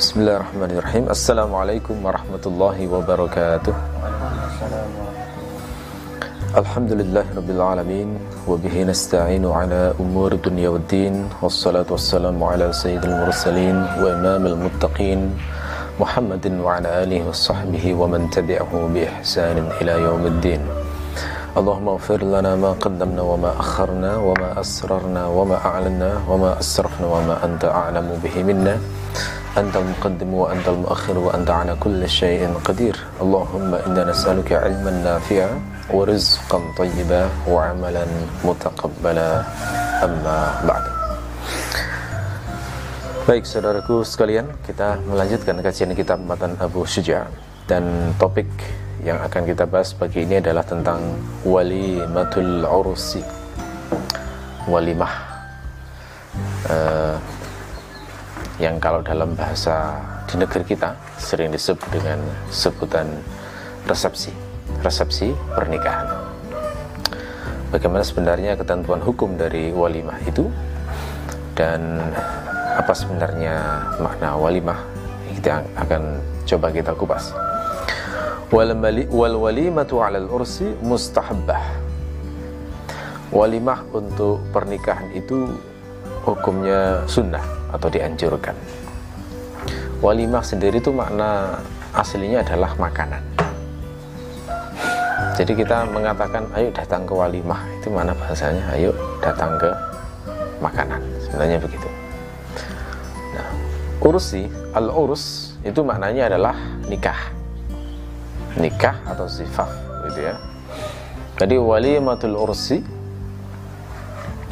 بسم الله الرحمن الرحيم السلام عليكم ورحمة الله وبركاته الحمد لله رب العالمين وبه نستعين على أمور الدنيا والدين والصلاة والسلام على سيد المرسلين وإمام المتقين محمد وعلى آله وصحبه ومن تبعه بإحسان إلى يوم الدين اللهم اغفر لنا ما قدمنا وما أخرنا وما أسررنا وما أعلنا وما أسرفنا وما أنت أعلم به منا أنت المقدم وأنت المؤخر وأنت على كل شيء قدير اللهم إنا نسألك علما نافعا ورزقا طيبا وعملا متقبلا أما بعد Baik saudaraku sekalian, kita melanjutkan kajian kitab Matan Abu Syuja dan topik yang akan kita bahas pagi ini adalah tentang walimatul ursi walimah uh, yang kalau dalam bahasa di negeri kita sering disebut dengan sebutan resepsi resepsi pernikahan. Bagaimana sebenarnya ketentuan hukum dari walimah itu? Dan apa sebenarnya makna walimah? Kita akan coba kita kupas. Wal walimatu 'alal ursi mustahabbah. Walimah untuk pernikahan itu hukumnya sunnah atau dianjurkan. Walimah sendiri itu makna aslinya adalah makanan. Jadi kita mengatakan ayo datang ke walimah. Itu mana bahasanya ayo datang ke makanan. Sebenarnya begitu. Nah ursi al-urus itu maknanya adalah nikah. Nikah atau zifaf gitu ya. Jadi walimatul ursi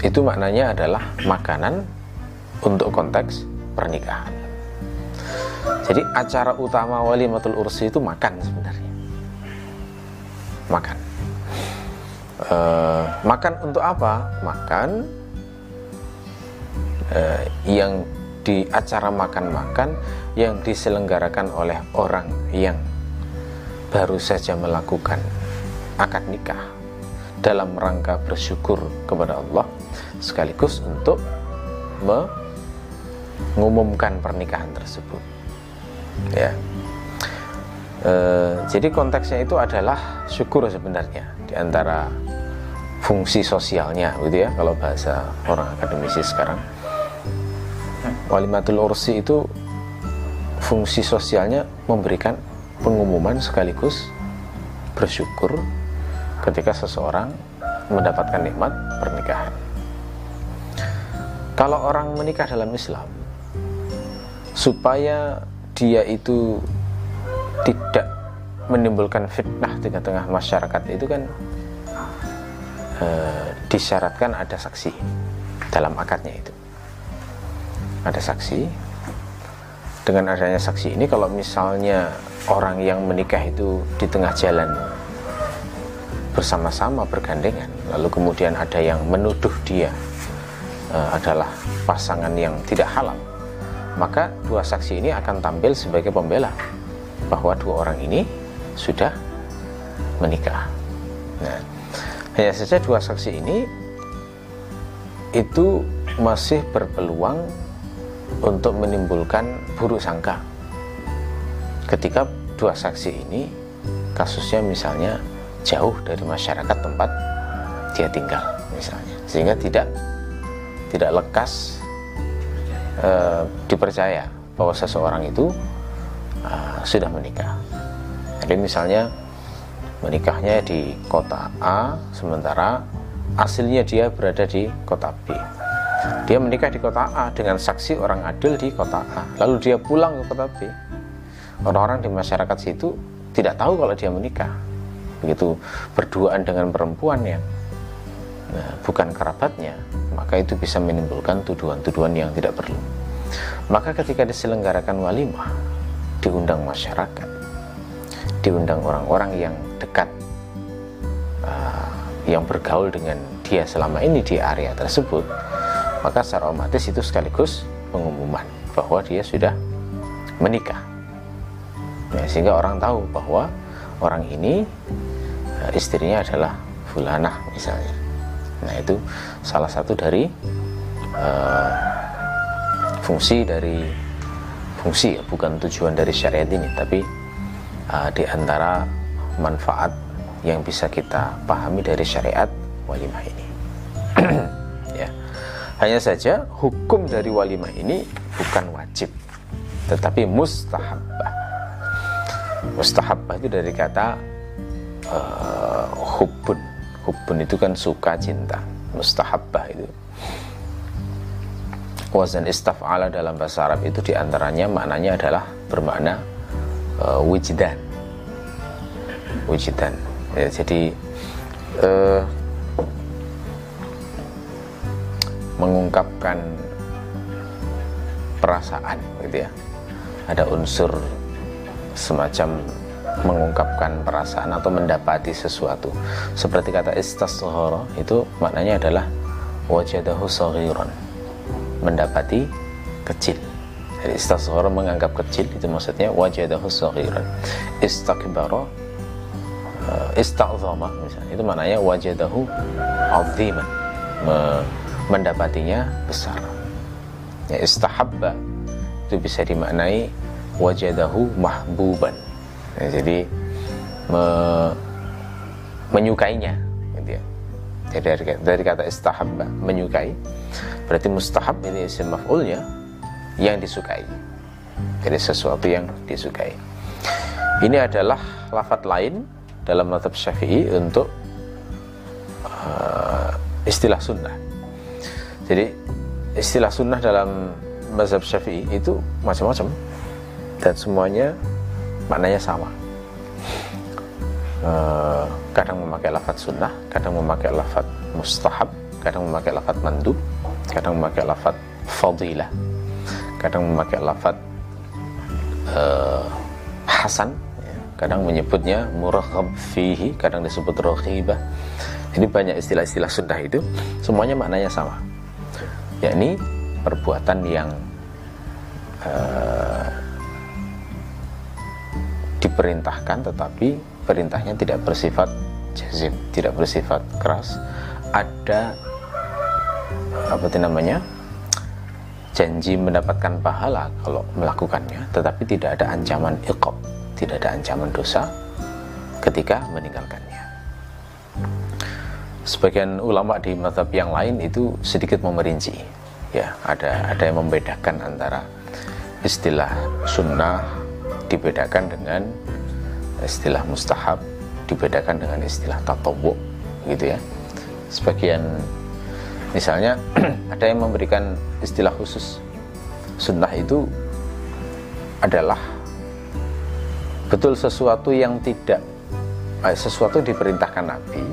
itu maknanya adalah makanan untuk konteks pernikahan. Jadi acara utama walimatul ursi itu makan sebenarnya. Makan. E, makan untuk apa? Makan e, yang di acara makan-makan yang diselenggarakan oleh orang yang baru saja melakukan akad nikah dalam rangka bersyukur kepada Allah sekaligus untuk mengumumkan pernikahan tersebut. Ya. E, jadi konteksnya itu adalah syukur sebenarnya di antara fungsi sosialnya gitu ya kalau bahasa orang akademisi sekarang. Walimatul ursi itu fungsi sosialnya memberikan pengumuman sekaligus bersyukur ketika seseorang mendapatkan nikmat pernikahan. Kalau orang menikah dalam Islam, supaya dia itu tidak menimbulkan fitnah di tengah masyarakat itu kan e, disyaratkan ada saksi dalam akadnya itu. Ada saksi. Dengan adanya saksi ini kalau misalnya orang yang menikah itu di tengah jalan bersama-sama bergandengan lalu kemudian ada yang menuduh dia uh, adalah pasangan yang tidak halal maka dua saksi ini akan tampil sebagai pembela bahwa dua orang ini sudah menikah. Nah hanya saja dua saksi ini itu masih berpeluang untuk menimbulkan buruk sangka ketika dua saksi ini kasusnya misalnya jauh dari masyarakat tempat dia tinggal misalnya. Sehingga tidak tidak lekas uh, dipercaya bahwa seseorang itu uh, sudah menikah. Jadi misalnya menikahnya di kota A sementara aslinya dia berada di kota B. Dia menikah di kota A dengan saksi orang adil di kota A. Lalu dia pulang ke kota B. Orang-orang di masyarakat situ tidak tahu kalau dia menikah. Begitu berduaan dengan perempuan yang nah, bukan kerabatnya maka itu bisa menimbulkan tuduhan-tuduhan yang tidak perlu. Maka ketika diselenggarakan walimah diundang masyarakat diundang orang-orang yang dekat uh, yang bergaul dengan dia selama ini di area tersebut maka secara otomatis itu sekaligus pengumuman bahwa dia sudah menikah. Ya, sehingga orang tahu bahwa orang ini eh, istrinya adalah fulanah misalnya nah itu salah satu dari uh, fungsi dari fungsi ya, bukan tujuan dari syariat ini, tapi uh, di antara manfaat yang bisa kita pahami dari syariat walimah ini. ya. Hanya saja hukum dari walimah ini bukan wajib, tetapi mustahabbah. Mustahabbah itu dari kata uh, hubbun. Hubbun itu kan suka cinta. Mustahabbah itu. Wazan istaf'ala dalam bahasa Arab itu di antaranya maknanya adalah bermakna uh, wujdan. Wujdan. Ya, jadi uh, mengungkapkan perasaan gitu ya. Ada unsur semacam mengungkapkan perasaan atau mendapati sesuatu. Seperti kata istasghara itu maknanya adalah wajadahu saghiran mendapati kecil. Jadi istasghara menganggap kecil itu maksudnya wajadahu saghiran. Istakbara uh, ista'zama misalnya. Itu maknanya wajadahu aziman me mendapatinya besar. Ya istahabba itu bisa dimaknai wajadahu mahbuban ya, jadi me menyukainya gitu ya. Jadi dari, dari kata istahabba menyukai berarti mustahab ini isim maf'ulnya yang disukai. Jadi sesuatu yang disukai. Ini adalah lafat lain dalam mazhab syafi'i untuk uh, istilah sunnah. Jadi istilah sunnah dalam mazhab syafi'i itu macam-macam. Dan semuanya maknanya sama. Uh, kadang memakai lafat sunnah kadang memakai lafat mustahab kadang memakai lafat mandub kadang memakai lafat fadilah kadang memakai lafat uh, hasan ya. kadang menyebutnya murakhab fihi kadang disebut rohibah jadi banyak istilah-istilah sunnah itu. Semuanya maknanya sama. Yakni perbuatan yang uh, diperintahkan tetapi perintahnya tidak bersifat jazim tidak bersifat keras. Ada apa itu namanya janji mendapatkan pahala kalau melakukannya tetapi tidak ada ancaman iqab tidak ada ancaman dosa ketika meninggalkannya. Sebagian ulama di mazhab yang lain itu sedikit memerinci ya. Ada ada yang membedakan antara istilah sunnah dibedakan dengan istilah mustahab dibedakan dengan istilah tatawu gitu ya. Sebagian Misalnya ada yang memberikan istilah khusus. Sunnah itu adalah betul sesuatu yang tidak eh, sesuatu diperintahkan Nabi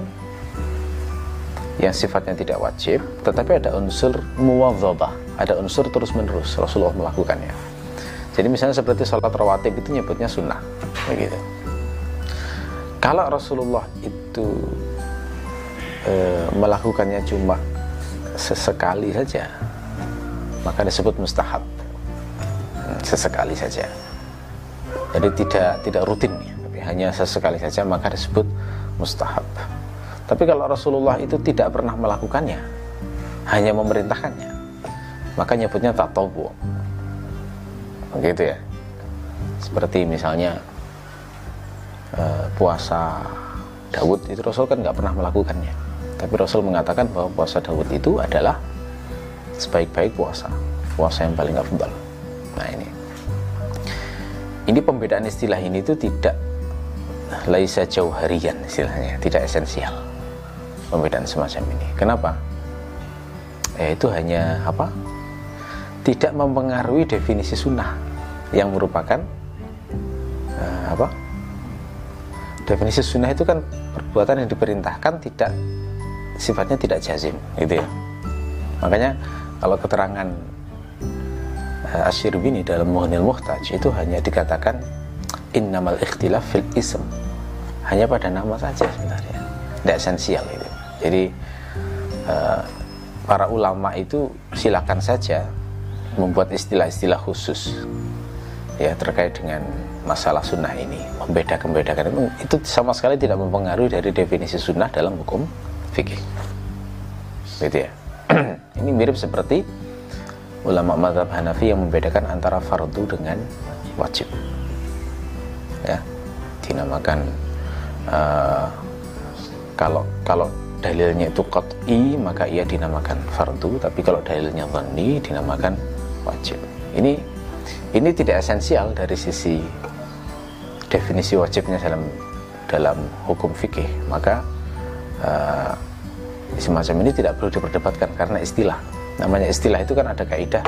yang sifatnya tidak wajib tetapi ada unsur muwadzabah ada unsur terus menerus Rasulullah melakukannya jadi misalnya seperti sholat rawatib itu nyebutnya sunnah begitu. Kalau Rasulullah itu e, melakukannya cuma sesekali saja maka disebut mustahab. Hmm, sesekali saja. Jadi tidak tidak rutin ya tapi hanya sesekali saja maka disebut mustahab. Tapi kalau Rasulullah itu tidak pernah melakukannya hanya memerintahkannya maka nyebutnya tatawu begitu ya seperti misalnya uh, puasa Daud itu Rasul kan nggak pernah melakukannya tapi Rasul mengatakan bahwa puasa Daud itu adalah sebaik-baik puasa, puasa yang paling afdal. Nah ini, ini pembedaan istilah ini itu tidak laisa jauh harian istilahnya, tidak esensial pembedaan semacam ini. Kenapa? Eh, itu hanya apa? Tidak mempengaruhi definisi sunnah yang merupakan uh, apa? Definisi sunnah itu kan perbuatan yang diperintahkan tidak sifatnya tidak jazim gitu ya. Makanya kalau keterangan uh, Asyirbini dalam Muhnil Muhtaj itu hanya dikatakan innamal ikhtilaf fil ism. Hanya pada nama saja sebenarnya. Tidak esensial itu. Jadi uh, para ulama itu silakan saja membuat istilah-istilah khusus ya terkait dengan masalah sunnah ini membedakan-bedakan. Itu sama sekali tidak mempengaruhi dari definisi sunnah dalam hukum fikih. Gitu ya. Ini mirip seperti ulama madhab Hanafi yang membedakan antara fardu dengan wajib. Ya dinamakan uh, kalau kalau dalilnya itu qat'i maka ia dinamakan fardu tapi kalau dalilnya dhanni dinamakan wajib. Ini ini tidak esensial dari sisi definisi wajibnya dalam dalam hukum fikih. Maka uh, semacam ini tidak perlu diperdebatkan karena istilah. Namanya istilah itu kan ada kaidah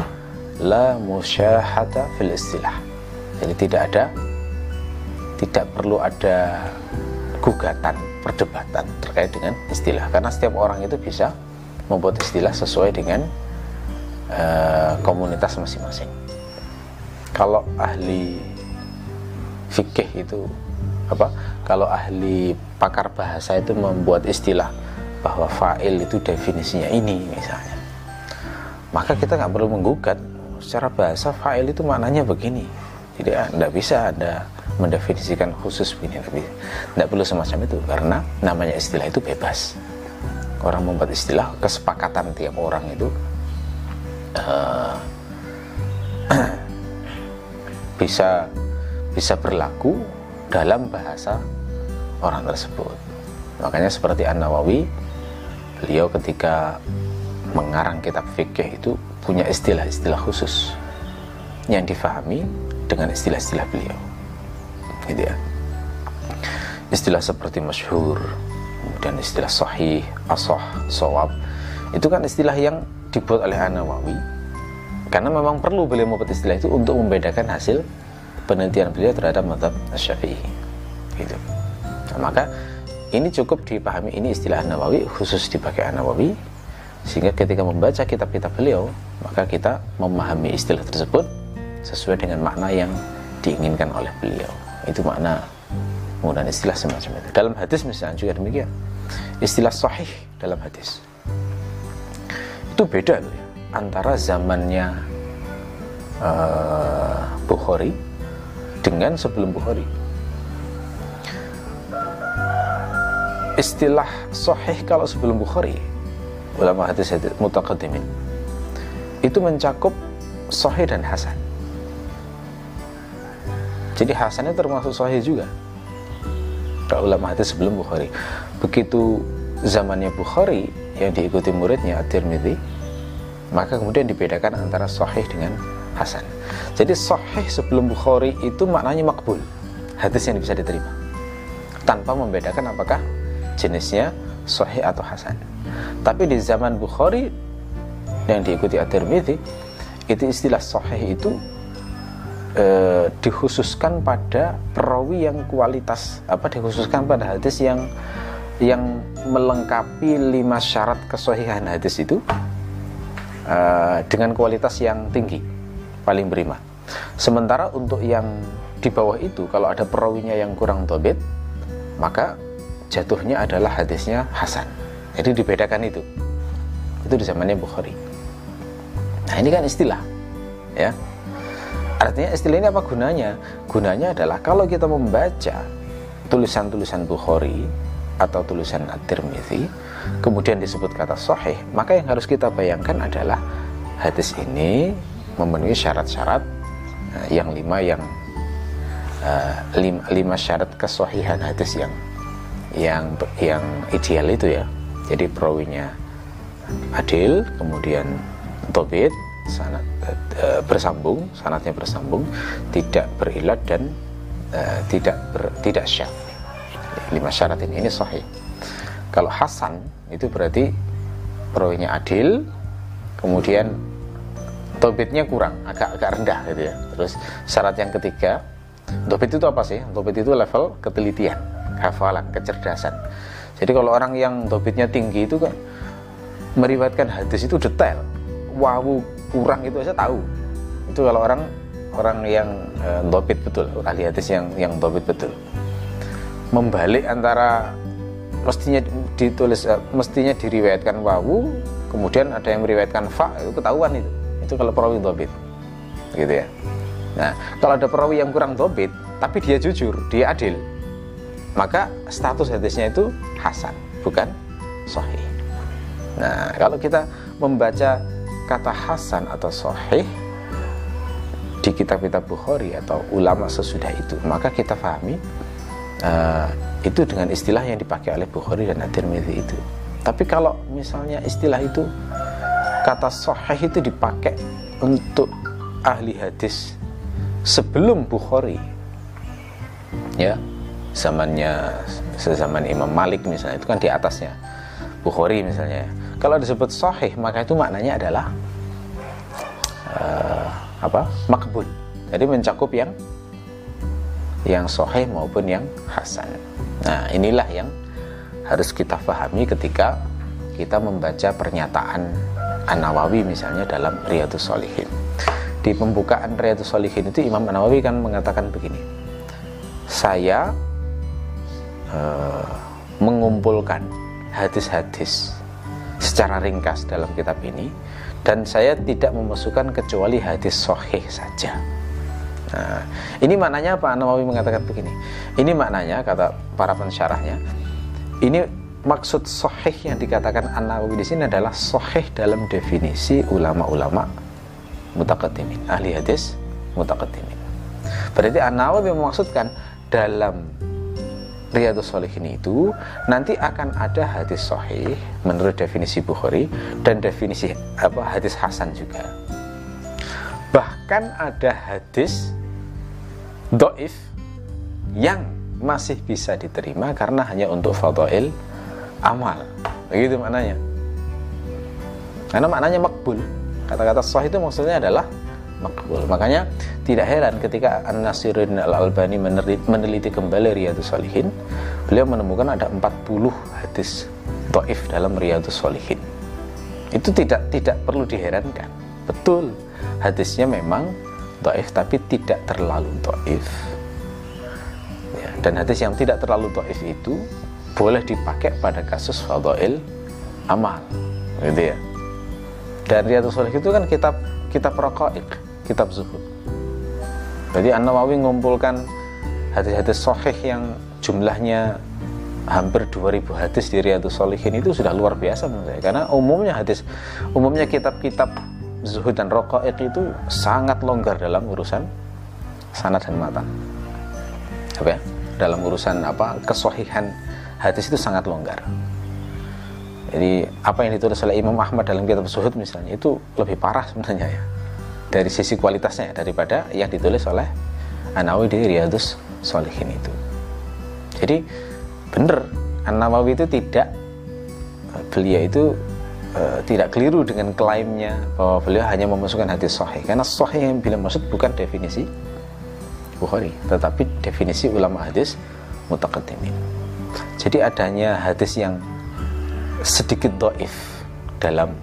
la musyahata fil istilah. Jadi tidak ada tidak perlu ada gugatan perdebatan terkait dengan istilah. Karena setiap orang itu bisa membuat istilah sesuai dengan uh, komunitas masing-masing. Kalau ahli fikih itu apa kalau ahli pakar bahasa itu membuat istilah bahwa fa'il itu definisinya ini misalnya. Maka kita nggak perlu menggugat secara bahasa fa'il itu maknanya begini. Jadi tidak bisa ada mendefinisikan khusus begini tapi tidak perlu semacam itu karena namanya istilah itu bebas. Orang membuat istilah kesepakatan tiap orang itu uh, bisa bisa berlaku dalam bahasa orang tersebut. Makanya seperti An Nawawi beliau ketika mengarang kitab fikih itu punya istilah-istilah khusus yang difahami dengan istilah-istilah beliau. Gitu ya. Istilah seperti masyhur kemudian istilah sahih asoh sawab itu kan istilah yang dibuat oleh An-Nawawi karena memang perlu beliau membuat istilah itu untuk membedakan hasil penelitian beliau terhadap madhab syafi'i. Gitu. Nah, maka ini cukup dipahami ini istilah An-Nawawi khusus dipakai An-Nawawi sehingga ketika membaca kitab-kitab beliau maka kita memahami istilah tersebut sesuai dengan makna yang diinginkan oleh beliau. Itu makna menggunakan istilah semacam itu. Dalam hadis misalnya juga demikian. Istilah sahih dalam hadis itu beda loh ya antara zamannya uh, Bukhari dengan sebelum Bukhari. Istilah sahih kalau sebelum Bukhari ulama hadis hadis mutaqaddimin itu mencakup sahih dan hasan. Jadi hasannya termasuk sahih juga. Para ulama hadis sebelum Bukhari. Begitu zamannya Bukhari yang diikuti muridnya At-Tirmidzi maka kemudian dibedakan antara sahih dengan hasan. Jadi sahih sebelum Bukhari itu maknanya makbul. Hadis yang bisa diterima. Tanpa membedakan apakah jenisnya sahih atau hasan. Tapi di zaman Bukhari yang diikuti At-Tirmidzi itu istilah sahih itu e, dikhususkan pada perawi yang kualitas apa dikhususkan pada hadis yang yang melengkapi lima syarat kesohihan hadis itu e, dengan kualitas yang tinggi paling prima sementara untuk yang di bawah itu kalau ada perawinya yang kurang tobit maka jatuhnya adalah hadisnya hasan jadi dibedakan itu. Itu di zamannya Bukhari. Nah, ini kan istilah. Ya. Artinya istilah ini apa gunanya? Gunanya adalah kalau kita membaca tulisan-tulisan Bukhari atau tulisan At-Tirmidzi, kemudian disebut kata sahih, maka yang harus kita bayangkan adalah hadis ini memenuhi syarat-syarat uh, yang lima yang uh, lima, lima syarat kesohihan hadis yang yang yang ideal itu ya. Jadi perawinya adil kemudian tobit sanat e, bersambung sanatnya bersambung tidak berilat dan e, tidak ber, tidak syaf lima syarat ini ini sahih kalau hasan itu berarti perawinya adil kemudian tobitnya kurang agak agak rendah gitu ya terus syarat yang ketiga tobit itu apa sih tobit itu level ketelitian hafalan kecerdasan jadi kalau orang yang tobitnya tinggi itu kan meriwayatkan hadis itu detail. Wawu kurang itu aja tahu. Itu kalau orang orang yang e, betul, ahli hadis yang yang dobit betul. Membalik antara mestinya ditulis e, mestinya diriwayatkan wawu, kemudian ada yang meriwayatkan fa itu ketahuan itu. Itu kalau perawi dobit. Gitu ya. Nah, kalau ada perawi yang kurang dobit, tapi dia jujur, dia adil, maka status hadisnya itu hasan bukan sahih nah kalau kita membaca kata Hasan atau Sahih di kitab-kitab Bukhari atau ulama sesudah itu maka kita pahami uh, itu dengan istilah yang dipakai oleh Bukhari dan At-Tirmidzi itu. Tapi kalau misalnya istilah itu kata Sahih itu dipakai untuk ahli hadis sebelum Bukhari ya zamannya sezaman Imam Malik misalnya itu kan di atasnya Bukhari misalnya. Kalau disebut sahih maka itu maknanya adalah uh, apa makbul. Jadi mencakup yang yang sahih maupun yang hasan nah inilah yang harus kita pahami ketika kita membaca pernyataan An-Nawawi misalnya dalam Riyadus Solihin di pembukaan Riyadus Solihin itu Imam An-Nawawi kan mengatakan begini saya uh, mengumpulkan hadis-hadis secara ringkas dalam kitab ini dan saya tidak memasukkan kecuali hadis sahih saja. Nah, ini maknanya apa? Nawawi mengatakan begini. Ini maknanya kata para pensyarahnya. Ini maksud sahih yang dikatakan An Nawawi di sini adalah sahih dalam definisi ulama-ulama mutakaddimin, ahli hadis mutakaddimin. Berarti An Nawawi memaksudkan dalam Riyadus Solihin itu nanti akan ada hadis sahih menurut definisi Bukhari dan definisi apa hadis Hasan juga. Bahkan ada hadis doif yang masih bisa diterima karena hanya untuk fadail amal. Begitu maknanya. Karena maknanya makbul. Kata-kata sahih itu maksudnya adalah makbul. Makanya tidak heran ketika An-Nasiruddin Al-Albani meneliti kembali Riyadus Salihin, beliau menemukan ada 40 hadis doif dalam Riyadus Salihin. Itu tidak tidak perlu diherankan. Betul, hadisnya memang doif tapi tidak terlalu doif. Ya, dan hadis yang tidak terlalu doif itu boleh dipakai pada kasus fadail amal, gitu ya. Dan Riyadus Salihin itu kan kitab kitab raqaiq kitab zuhud. Jadi An-Nawawi mengumpulkan hadis-hadis sahih yang jumlahnya hampir 2000 hadis di Riyadus Solihin itu sudah luar biasa menurut saya karena umumnya hadis umumnya kitab-kitab zuhud dan raqaiq itu sangat longgar dalam urusan sanad dan matan. Apa ya? Dalam urusan apa? Kesohihan hadis itu sangat longgar. Jadi apa yang ditulis oleh Imam Ahmad dalam kitab zuhud misalnya itu lebih parah sebenarnya ya. Dari sisi kualitasnya daripada yang ditulis oleh An-Nawawi di Riyadus Solihin itu. Jadi benar An-Nawawi itu tidak beliau itu uh, tidak keliru dengan klaimnya bahwa beliau hanya memasukkan hadis sahih karena sahih yang beliau maksud bukan definisi Bukhari tetapi definisi ulama hadis mutakaddimin. Jadi adanya hadis yang sedikit doif dalam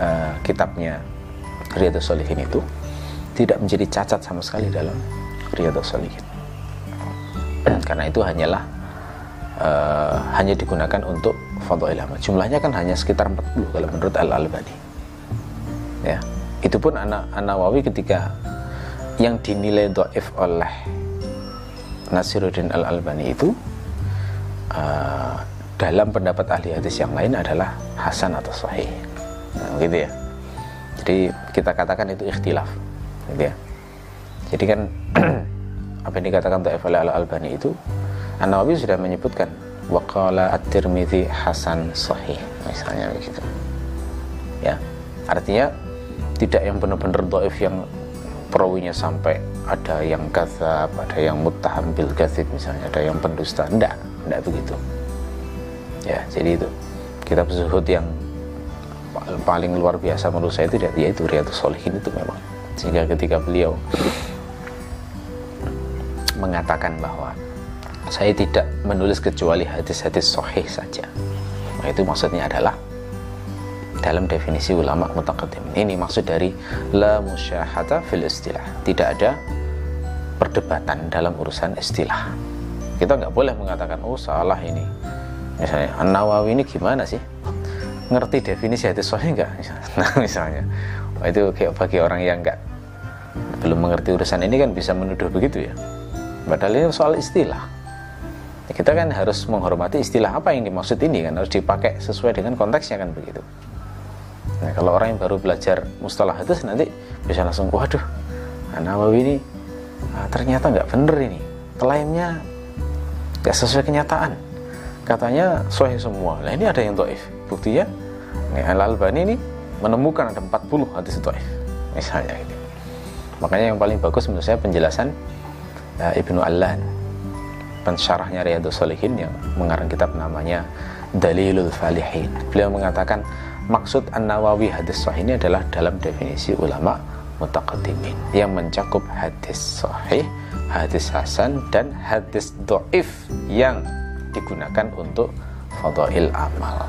uh, kitabnya Riyadus Solihin itu tidak menjadi cacat sama sekali dalam Riyadus Solihin karena itu hanyalah uh, hanya digunakan untuk foto ilham jumlahnya kan hanya sekitar 40 kalau menurut Al-Albani ya. Itu pun anak Nawawi ketika yang dinilai doif oleh Nasiruddin Al-Albani itu uh, dalam pendapat ahli hadis yang lain adalah Hasan atau Sahih. Nah, gitu ya. Jadi kita katakan itu ikhtilaf gitu ya. Jadi kan apa yang dikatakan untuk oleh al-Albani itu An-Nawawi sudah menyebutkan waqala at-Tirmidzi hasan sahih misalnya begitu. Ya artinya tidak yang benar-benar doif yang perawinya sampai ada yang kata ada yang muttaham bil misalnya ada yang pendusta. Enggak enggak begitu. Ya jadi itu kitab zuhud yang paling luar biasa menurut saya itu yaitu Riyadus Solihin itu memang. Sehingga ketika beliau mengatakan bahwa saya tidak menulis kecuali hadis-hadis sahih saja. Nah, itu maksudnya adalah dalam definisi ulama mutaqaddim. Ini maksud dari la musyahata fil istilah. Tidak ada perdebatan dalam urusan istilah. Kita nggak boleh mengatakan oh salah ini. Misalnya An Nawawi ini gimana sih? Ngerti definisi hadis sahih enggak nah misalnya. Oh, itu kayak bagi orang yang enggak belum mengerti urusan ini kan bisa menuduh begitu ya. Padahal ini soal istilah kita kan harus menghormati istilah apa yang dimaksud ini kan harus dipakai sesuai dengan konteksnya kan begitu. Nah, kalau orang yang baru belajar mustalah hadis nanti bisa langsung waduh Nawawi ini nah, ternyata nggak bener ini. Klaimnya nggak sesuai kenyataan. Katanya sahih semua. Nah ini ada yang doif buktinya ya, Al Albani ini menemukan ada 40 hadis doif misalnya ini makanya yang paling bagus menurut saya penjelasan ya, Ibnu Allan pensyarahnya Riyadus Solihin yang mengarang kitab namanya Dalilul Falihin. Beliau mengatakan maksud An-Nawawi hadis sahih ini adalah dalam definisi ulama mutaqaddimin yang mencakup hadis sahih hadis hasan dan hadis doif yang digunakan untuk fadail amal.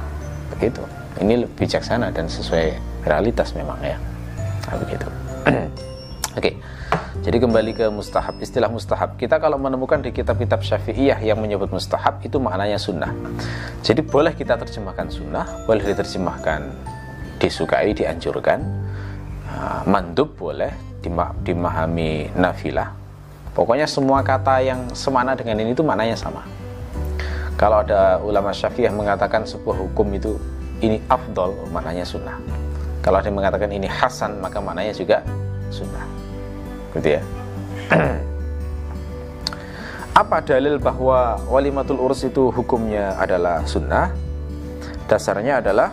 Begitu. Ini lebih bijaksana dan sesuai realitas memang ya. Nah, begitu oke. Jadi kembali ke mustahab istilah mustahab. Kita kalau menemukan di kitab-kitab syafi'iyah yang menyebut mustahab itu maknanya sunnah. Jadi boleh kita terjemahkan sunnah boleh diterjemahkan disukai dianjurkan. Nah, mandub boleh dimahami nafilah. Pokoknya semua kata yang semana dengan ini itu maknanya sama. Kalau ada ulama syafi'iyah mengatakan sebuah hukum itu ini afdol, maknanya sunnah. Kalau ada yang mengatakan ini hasan, maka maknanya juga sunnah. Gitu ya. Apa dalil bahwa walimatul urus itu hukumnya adalah sunnah? Dasarnya adalah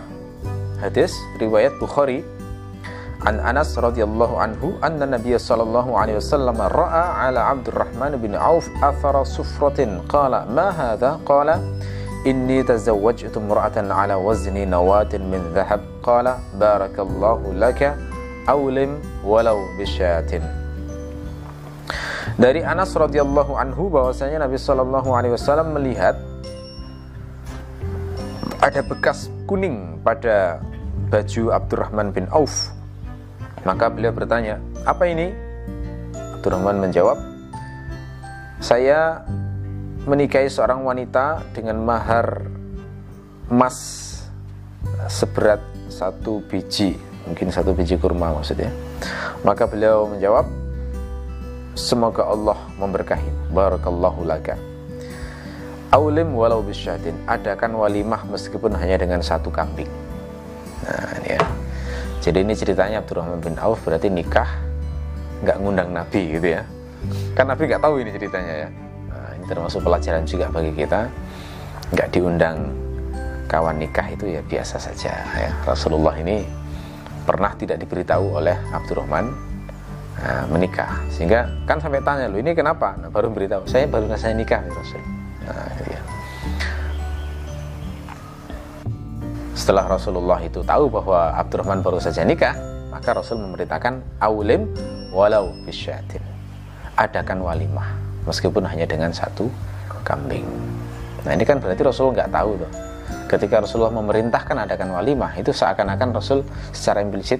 hadis riwayat Bukhari. An Anas radhiyallahu anhu anna Nabiy sallallahu alaihi wasallam ra'a ala Abdurrahman bin Auf athara sufratin. Qala ma hadha? Qala inni tazawwajtu imra'atan ala wazni nawatin min dhahab. Qala barakallahu laka awlim walau bisyatin dari Anas radhiyallahu anhu bahwasanya Nabi sallallahu alaihi wasallam melihat ada bekas kuning pada baju Abdurrahman bin Auf maka beliau bertanya, apa ini? Abdurrahman menjawab, saya menikahi seorang wanita dengan mahar emas seberat satu biji, mungkin satu biji kurma maksudnya. Maka beliau menjawab, semoga Allah memberkahi. Barakallahu laka. Aulim walau bisyadin, adakan walimah meskipun hanya dengan satu kambing. Nah, ini ya. Jadi ini ceritanya Abdurrahman bin Auf berarti nikah nggak ngundang Nabi gitu ya. Kan Nabi nggak tahu ini ceritanya ya. Nah, ini termasuk pelajaran juga bagi kita. Nggak diundang kawan nikah itu ya biasa saja ya. Rasulullah ini pernah tidak diberitahu oleh Abdurrahman nah, menikah sehingga kan sampai tanya lu ini kenapa nah, baru beritahu saya baru saya nikah nah, ya. Setelah Rasulullah itu tahu bahwa Abdurrahman baru saja nikah, maka Rasul memerintahkan aulim walau bisyatin. Adakan walimah meskipun hanya dengan satu kambing. Nah ini kan berarti Rasul nggak tahu tuh. Ketika Rasulullah memerintahkan adakan walimah itu seakan-akan Rasul secara implisit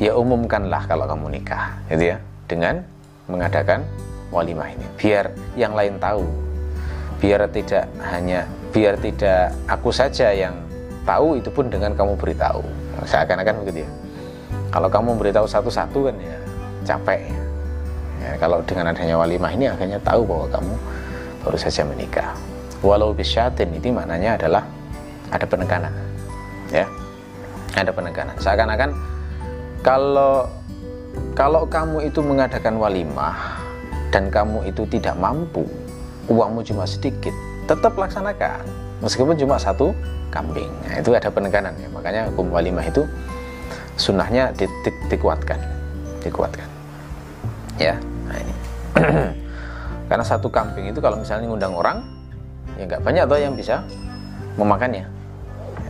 ya umumkanlah kalau kamu nikah, gitu ya, dengan mengadakan walimah ini. Biar yang lain tahu. Biar tidak hanya biar tidak aku saja yang tahu itu pun dengan kamu beritahu. Seakan-akan begitu ya. Kalau kamu beritahu satu-satu kan ya capek ya. ya kalau dengan adanya walimah ini akhirnya tahu bahwa kamu baru saja menikah. Walau bisyatin ini maknanya adalah ada penekanan ya. Ada penekanan. Seakan-akan kalau kalau kamu itu mengadakan walimah dan kamu itu tidak mampu uangmu cuma sedikit tetap laksanakan meskipun cuma satu kambing. Nah, itu ada penekanan ya. Makanya hukum walimah itu sunnahnya di, di, dikuatkan, dikuatkan. Ya, nah ini. Karena satu kambing itu kalau misalnya ngundang orang, ya nggak banyak tuh yang bisa memakannya.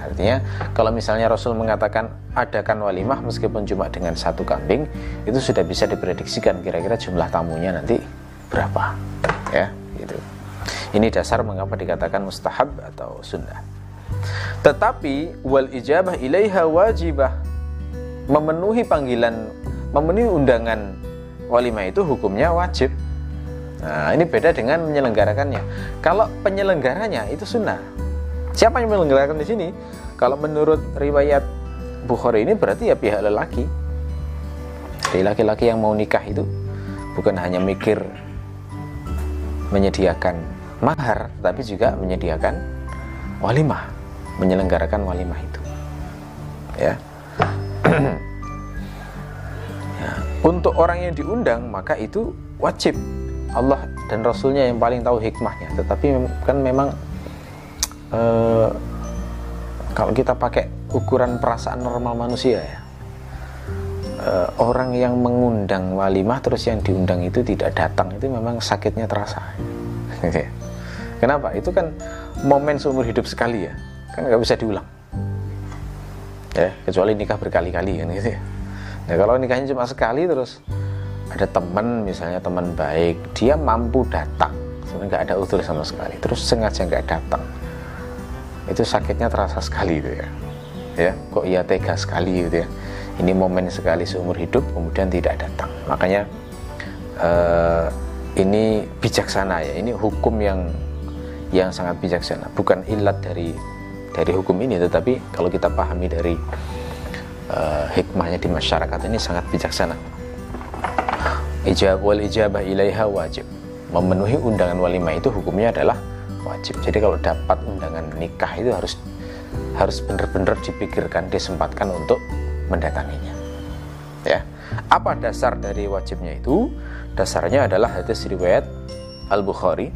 Artinya kalau misalnya Rasul mengatakan adakan walimah meskipun cuma dengan satu kambing, itu sudah bisa diprediksikan kira-kira jumlah tamunya nanti berapa. Ya, gitu. Ini dasar mengapa dikatakan mustahab atau sunnah. Tetapi wal ijabah ilaiha wajibah. Memenuhi panggilan, memenuhi undangan walimah itu hukumnya wajib. Nah, ini beda dengan menyelenggarakannya. Kalau penyelenggaranya itu sunnah. Siapa yang menyelenggarakan di sini? Kalau menurut riwayat Bukhari ini berarti ya pihak lelaki. Jadi laki-laki yang mau nikah itu bukan hanya mikir menyediakan mahar, tapi juga menyediakan walimah menyelenggarakan walimah itu. Ya. Ya, untuk orang yang diundang maka itu wajib. Allah dan Rasulnya yang paling tahu hikmahnya. Tetapi kan memang eh, kalau kita pakai ukuran perasaan normal manusia ya eh, orang yang mengundang walimah terus yang diundang itu tidak datang itu memang sakitnya terasa. Kenapa? Itu kan momen seumur hidup sekali ya kan nggak bisa diulang. Ya kecuali nikah berkali-kali kan gitu ya. Nah kalau nikahnya cuma sekali terus ada teman misalnya teman baik dia mampu datang sebenarnya nggak ada utur sama sekali terus sengaja nggak datang itu sakitnya terasa sekali itu ya. Ya kok ia tega sekali gitu ya. Ini momen sekali seumur hidup kemudian tidak datang. Makanya uh, ini bijaksana ya. Ini hukum yang yang sangat bijaksana. Bukan ilat dari dari hukum ini tetapi kalau kita pahami dari uh, hikmahnya di masyarakat ini sangat bijaksana. Ijab wal ijabah ilaiha wajib. Memenuhi undangan walimah itu hukumnya adalah wajib jadi kalau dapat undangan nikah itu harus harus benar-benar dipikirkan disempatkan untuk mendatanginya ya apa dasar dari wajibnya itu dasarnya adalah hadis riwayat Al Bukhari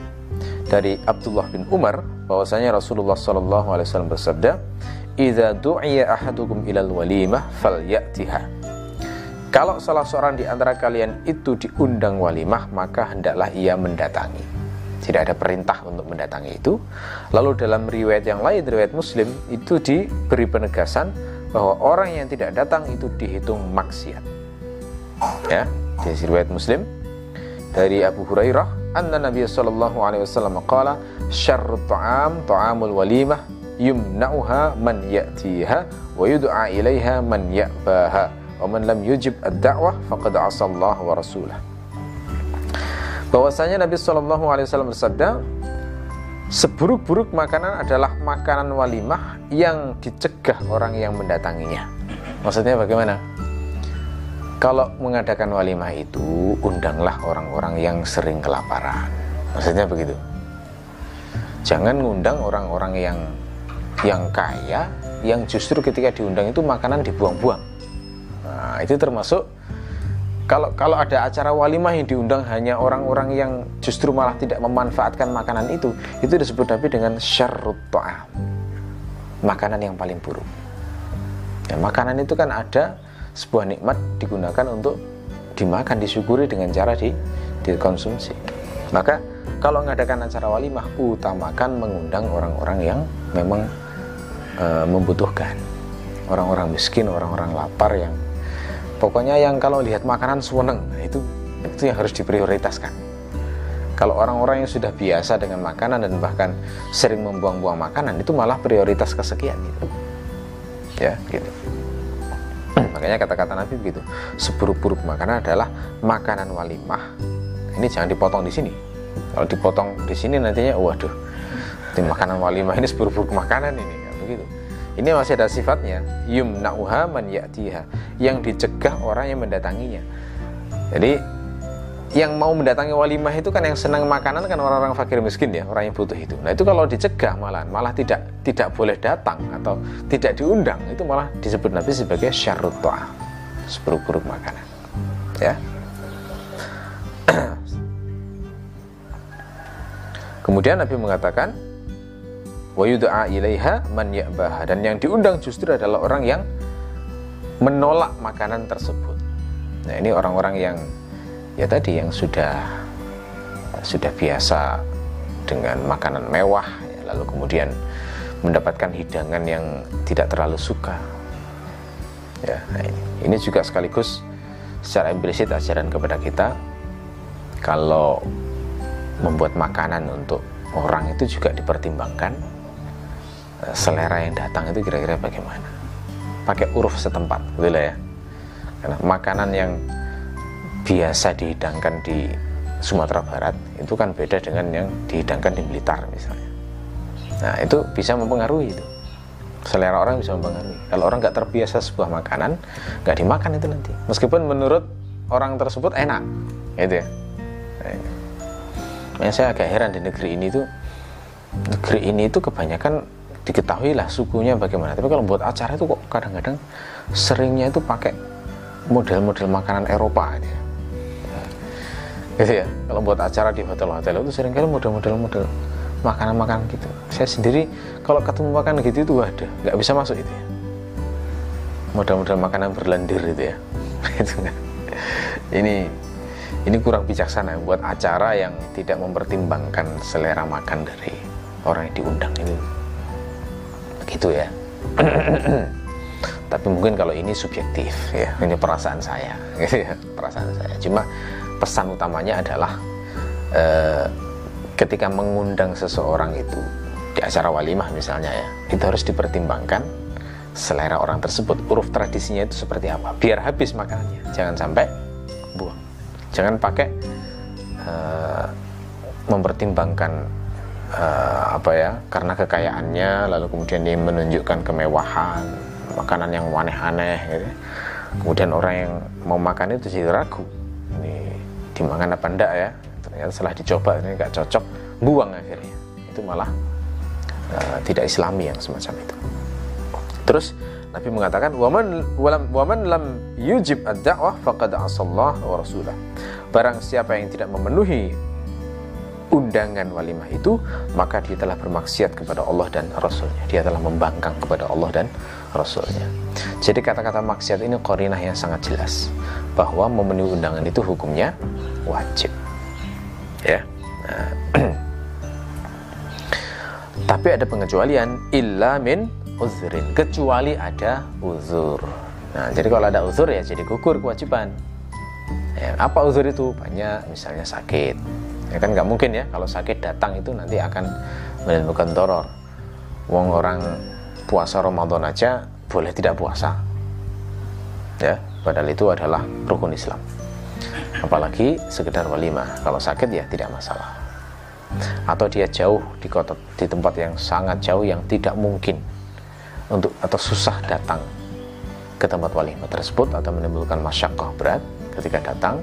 dari Abdullah bin Umar bahwasanya Rasulullah Shallallahu alaihi wasallam bersabda, "Idza du'iya ahadukum ilal walimah falyatiha." Kalau salah seorang di antara kalian itu diundang walimah, maka hendaklah ia mendatangi. Tidak ada perintah untuk mendatangi itu. Lalu dalam riwayat yang lain, riwayat Muslim, itu diberi penegasan bahwa orang yang tidak datang itu dihitung maksiat. Ya, di riwayat Muslim dari Abu Hurairah anna Nabi sallallahu alaihi wasallam qala syarrut ta'am ta'amul walimah yumna'uha man ya'tiha wa yud'a ilaiha man ya'baha wa man lam yujib ad-da'wah faqad asallahu wa rasulah bahwasanya Nabi sallallahu alaihi wasallam bersabda seburuk-buruk makanan adalah makanan walimah yang dicegah orang yang mendatanginya. Maksudnya bagaimana? Kalau mengadakan walimah itu undanglah orang-orang yang sering kelaparan. Maksudnya begitu. Jangan ngundang orang-orang yang yang kaya yang justru ketika diundang itu makanan dibuang-buang. Nah itu termasuk kalau kalau ada acara walimah yang diundang hanya orang-orang yang justru malah tidak memanfaatkan makanan itu itu disebut Nabi dengan syarrut ta'am makanan yang paling buruk ya, makanan itu kan ada sebuah nikmat digunakan untuk dimakan, disyukuri dengan cara di, dikonsumsi. Maka kalau mengadakan acara walimah, utamakan mengundang orang-orang yang memang e, membutuhkan. Orang-orang miskin, orang-orang lapar yang pokoknya yang kalau lihat makanan seneng, nah itu itu yang harus diprioritaskan. Kalau orang-orang yang sudah biasa dengan makanan dan bahkan sering membuang-buang makanan itu malah prioritas kesekian gitu. Ya, gitu. Makanya kata-kata Nabi begitu. Seburuk-buruk makanan adalah makanan walimah. Ini jangan dipotong di sini. Kalau dipotong di sini nantinya, waduh, makanan walimah ini seburuk-buruk makanan ini. Ini masih ada sifatnya. Yumna'uha man ya'tiha. Yang dicegah orang yang mendatanginya. Jadi yang mau mendatangi walimah itu kan yang senang makanan kan orang-orang fakir miskin ya orang yang butuh itu. Nah itu kalau dicegah malah malah tidak tidak boleh datang atau tidak diundang itu malah disebut Nabi sebagai syarut seburuk-buruk makanan. Ya. Kemudian Nabi mengatakan wa yud'a ilaiha dan yang diundang justru adalah orang yang menolak makanan tersebut. Nah ini orang-orang yang ya tadi yang sudah sudah biasa dengan makanan mewah ya, lalu kemudian mendapatkan hidangan yang tidak terlalu suka. Ya nah ini. juga sekaligus secara implisit ajaran kepada kita kalau membuat makanan untuk orang itu juga dipertimbangkan selera yang datang itu kira-kira bagaimana? Pakai uruf setempat betul ya. Karena makanan yang biasa dihidangkan di Sumatera Barat itu kan beda dengan yang dihidangkan di Blitar misalnya. Nah itu bisa mempengaruhi itu. Selera orang bisa mempengaruhi. Kalau orang nggak terbiasa sebuah makanan nggak dimakan itu nanti. Meskipun menurut orang tersebut enak gitu ya. Nah, saya agak heran di negeri ini tuh. Negeri ini itu kebanyakan diketahui lah sukunya bagaimana. Tapi kalau buat acara itu kok kadang-kadang seringnya itu pakai model-model makanan Eropa gitu ya. gitu ya. Kalau buat acara di hotel-hotel itu sering kali model-model model makanan-makanan gitu. Saya sendiri kalau ketemu makanan gitu itu ada nggak bisa masuk itu ya. Model-model makanan berlendir itu ya. Itu kan. Ini ini kurang bijaksana buat acara yang tidak mempertimbangkan selera makan dari orang yang diundang ini begitu ya. Tapi mungkin kalau ini subjektif ya ini perasaan saya. Gitu ya perasaan saya. Cuma pesan utamanya adalah eh, ketika mengundang seseorang itu di acara walimah misalnya ya itu harus dipertimbangkan selera orang tersebut. Uruf tradisinya itu seperti apa. Biar habis makanannya. Jangan sampai buang. Jangan pakai uh, mempertimbangkan uh, apa ya karena kekayaannya lalu kemudian dia menunjukkan kemewahan makanan yang aneh-aneh gitu. kemudian orang yang mau makan itu jadi ragu ini dimakan apa enggak ya? Ternyata setelah dicoba ini nggak cocok buang akhirnya. Itu malah uh, tidak islami yang semacam itu. Terus Nabi mengatakan waman walam waman lam yujib ad-da'wah faqad asallah wa rasulah barang siapa yang tidak memenuhi undangan walimah itu maka dia telah bermaksiat kepada Allah dan Rasulnya. Dia telah membangkang kepada Allah dan Rasulnya. Jadi kata-kata maksiat ini korinah yang sangat jelas bahwa memenuhi undangan itu hukumnya wajib. Ya. Nah. tapi ada pengecualian illa min uzrin kecuali ada uzur. Nah jadi kalau ada uzur ya jadi gugur kewajiban. Ya, apa uzur itu? Banyak misalnya sakit ya kan nggak mungkin ya kalau sakit datang itu nanti akan menimbulkan doror wong orang puasa Ramadan aja boleh tidak puasa. Ya padahal itu adalah rukun Islam. Apalagi sekedar walimah kalau sakit ya tidak masalah. Atau dia jauh di kota di tempat yang sangat jauh yang tidak mungkin untuk atau susah datang ke tempat walimah tersebut atau menimbulkan masyakoh berat ketika datang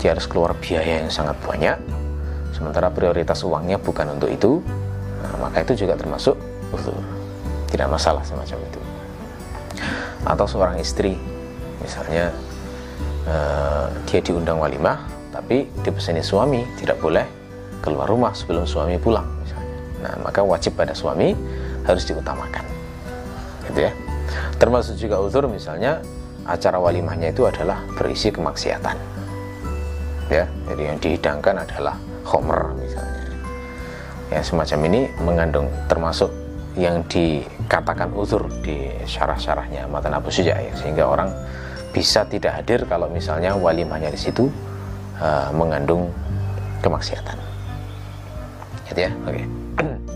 dia harus keluar biaya yang sangat banyak. Sementara prioritas uangnya bukan untuk itu. Nah, maka itu juga termasuk uzur tidak masalah semacam itu. Atau seorang istri misalnya uh, dia diundang walimah tapi dipesani suami tidak boleh keluar rumah sebelum suami pulang misalnya. Nah maka wajib pada suami harus diutamakan. Gitu ya. Termasuk juga uzur misalnya acara walimahnya itu adalah berisi kemaksiatan ya. Jadi yang dihidangkan adalah homer misalnya. Ya semacam ini mengandung termasuk yang dikatakan uzur di syarah-syarahnya matan Abu Suja ya. Sehingga orang bisa tidak hadir kalau misalnya walimahnya di situ uh, mengandung kemaksiatan. Gitu ya? Oke. okay.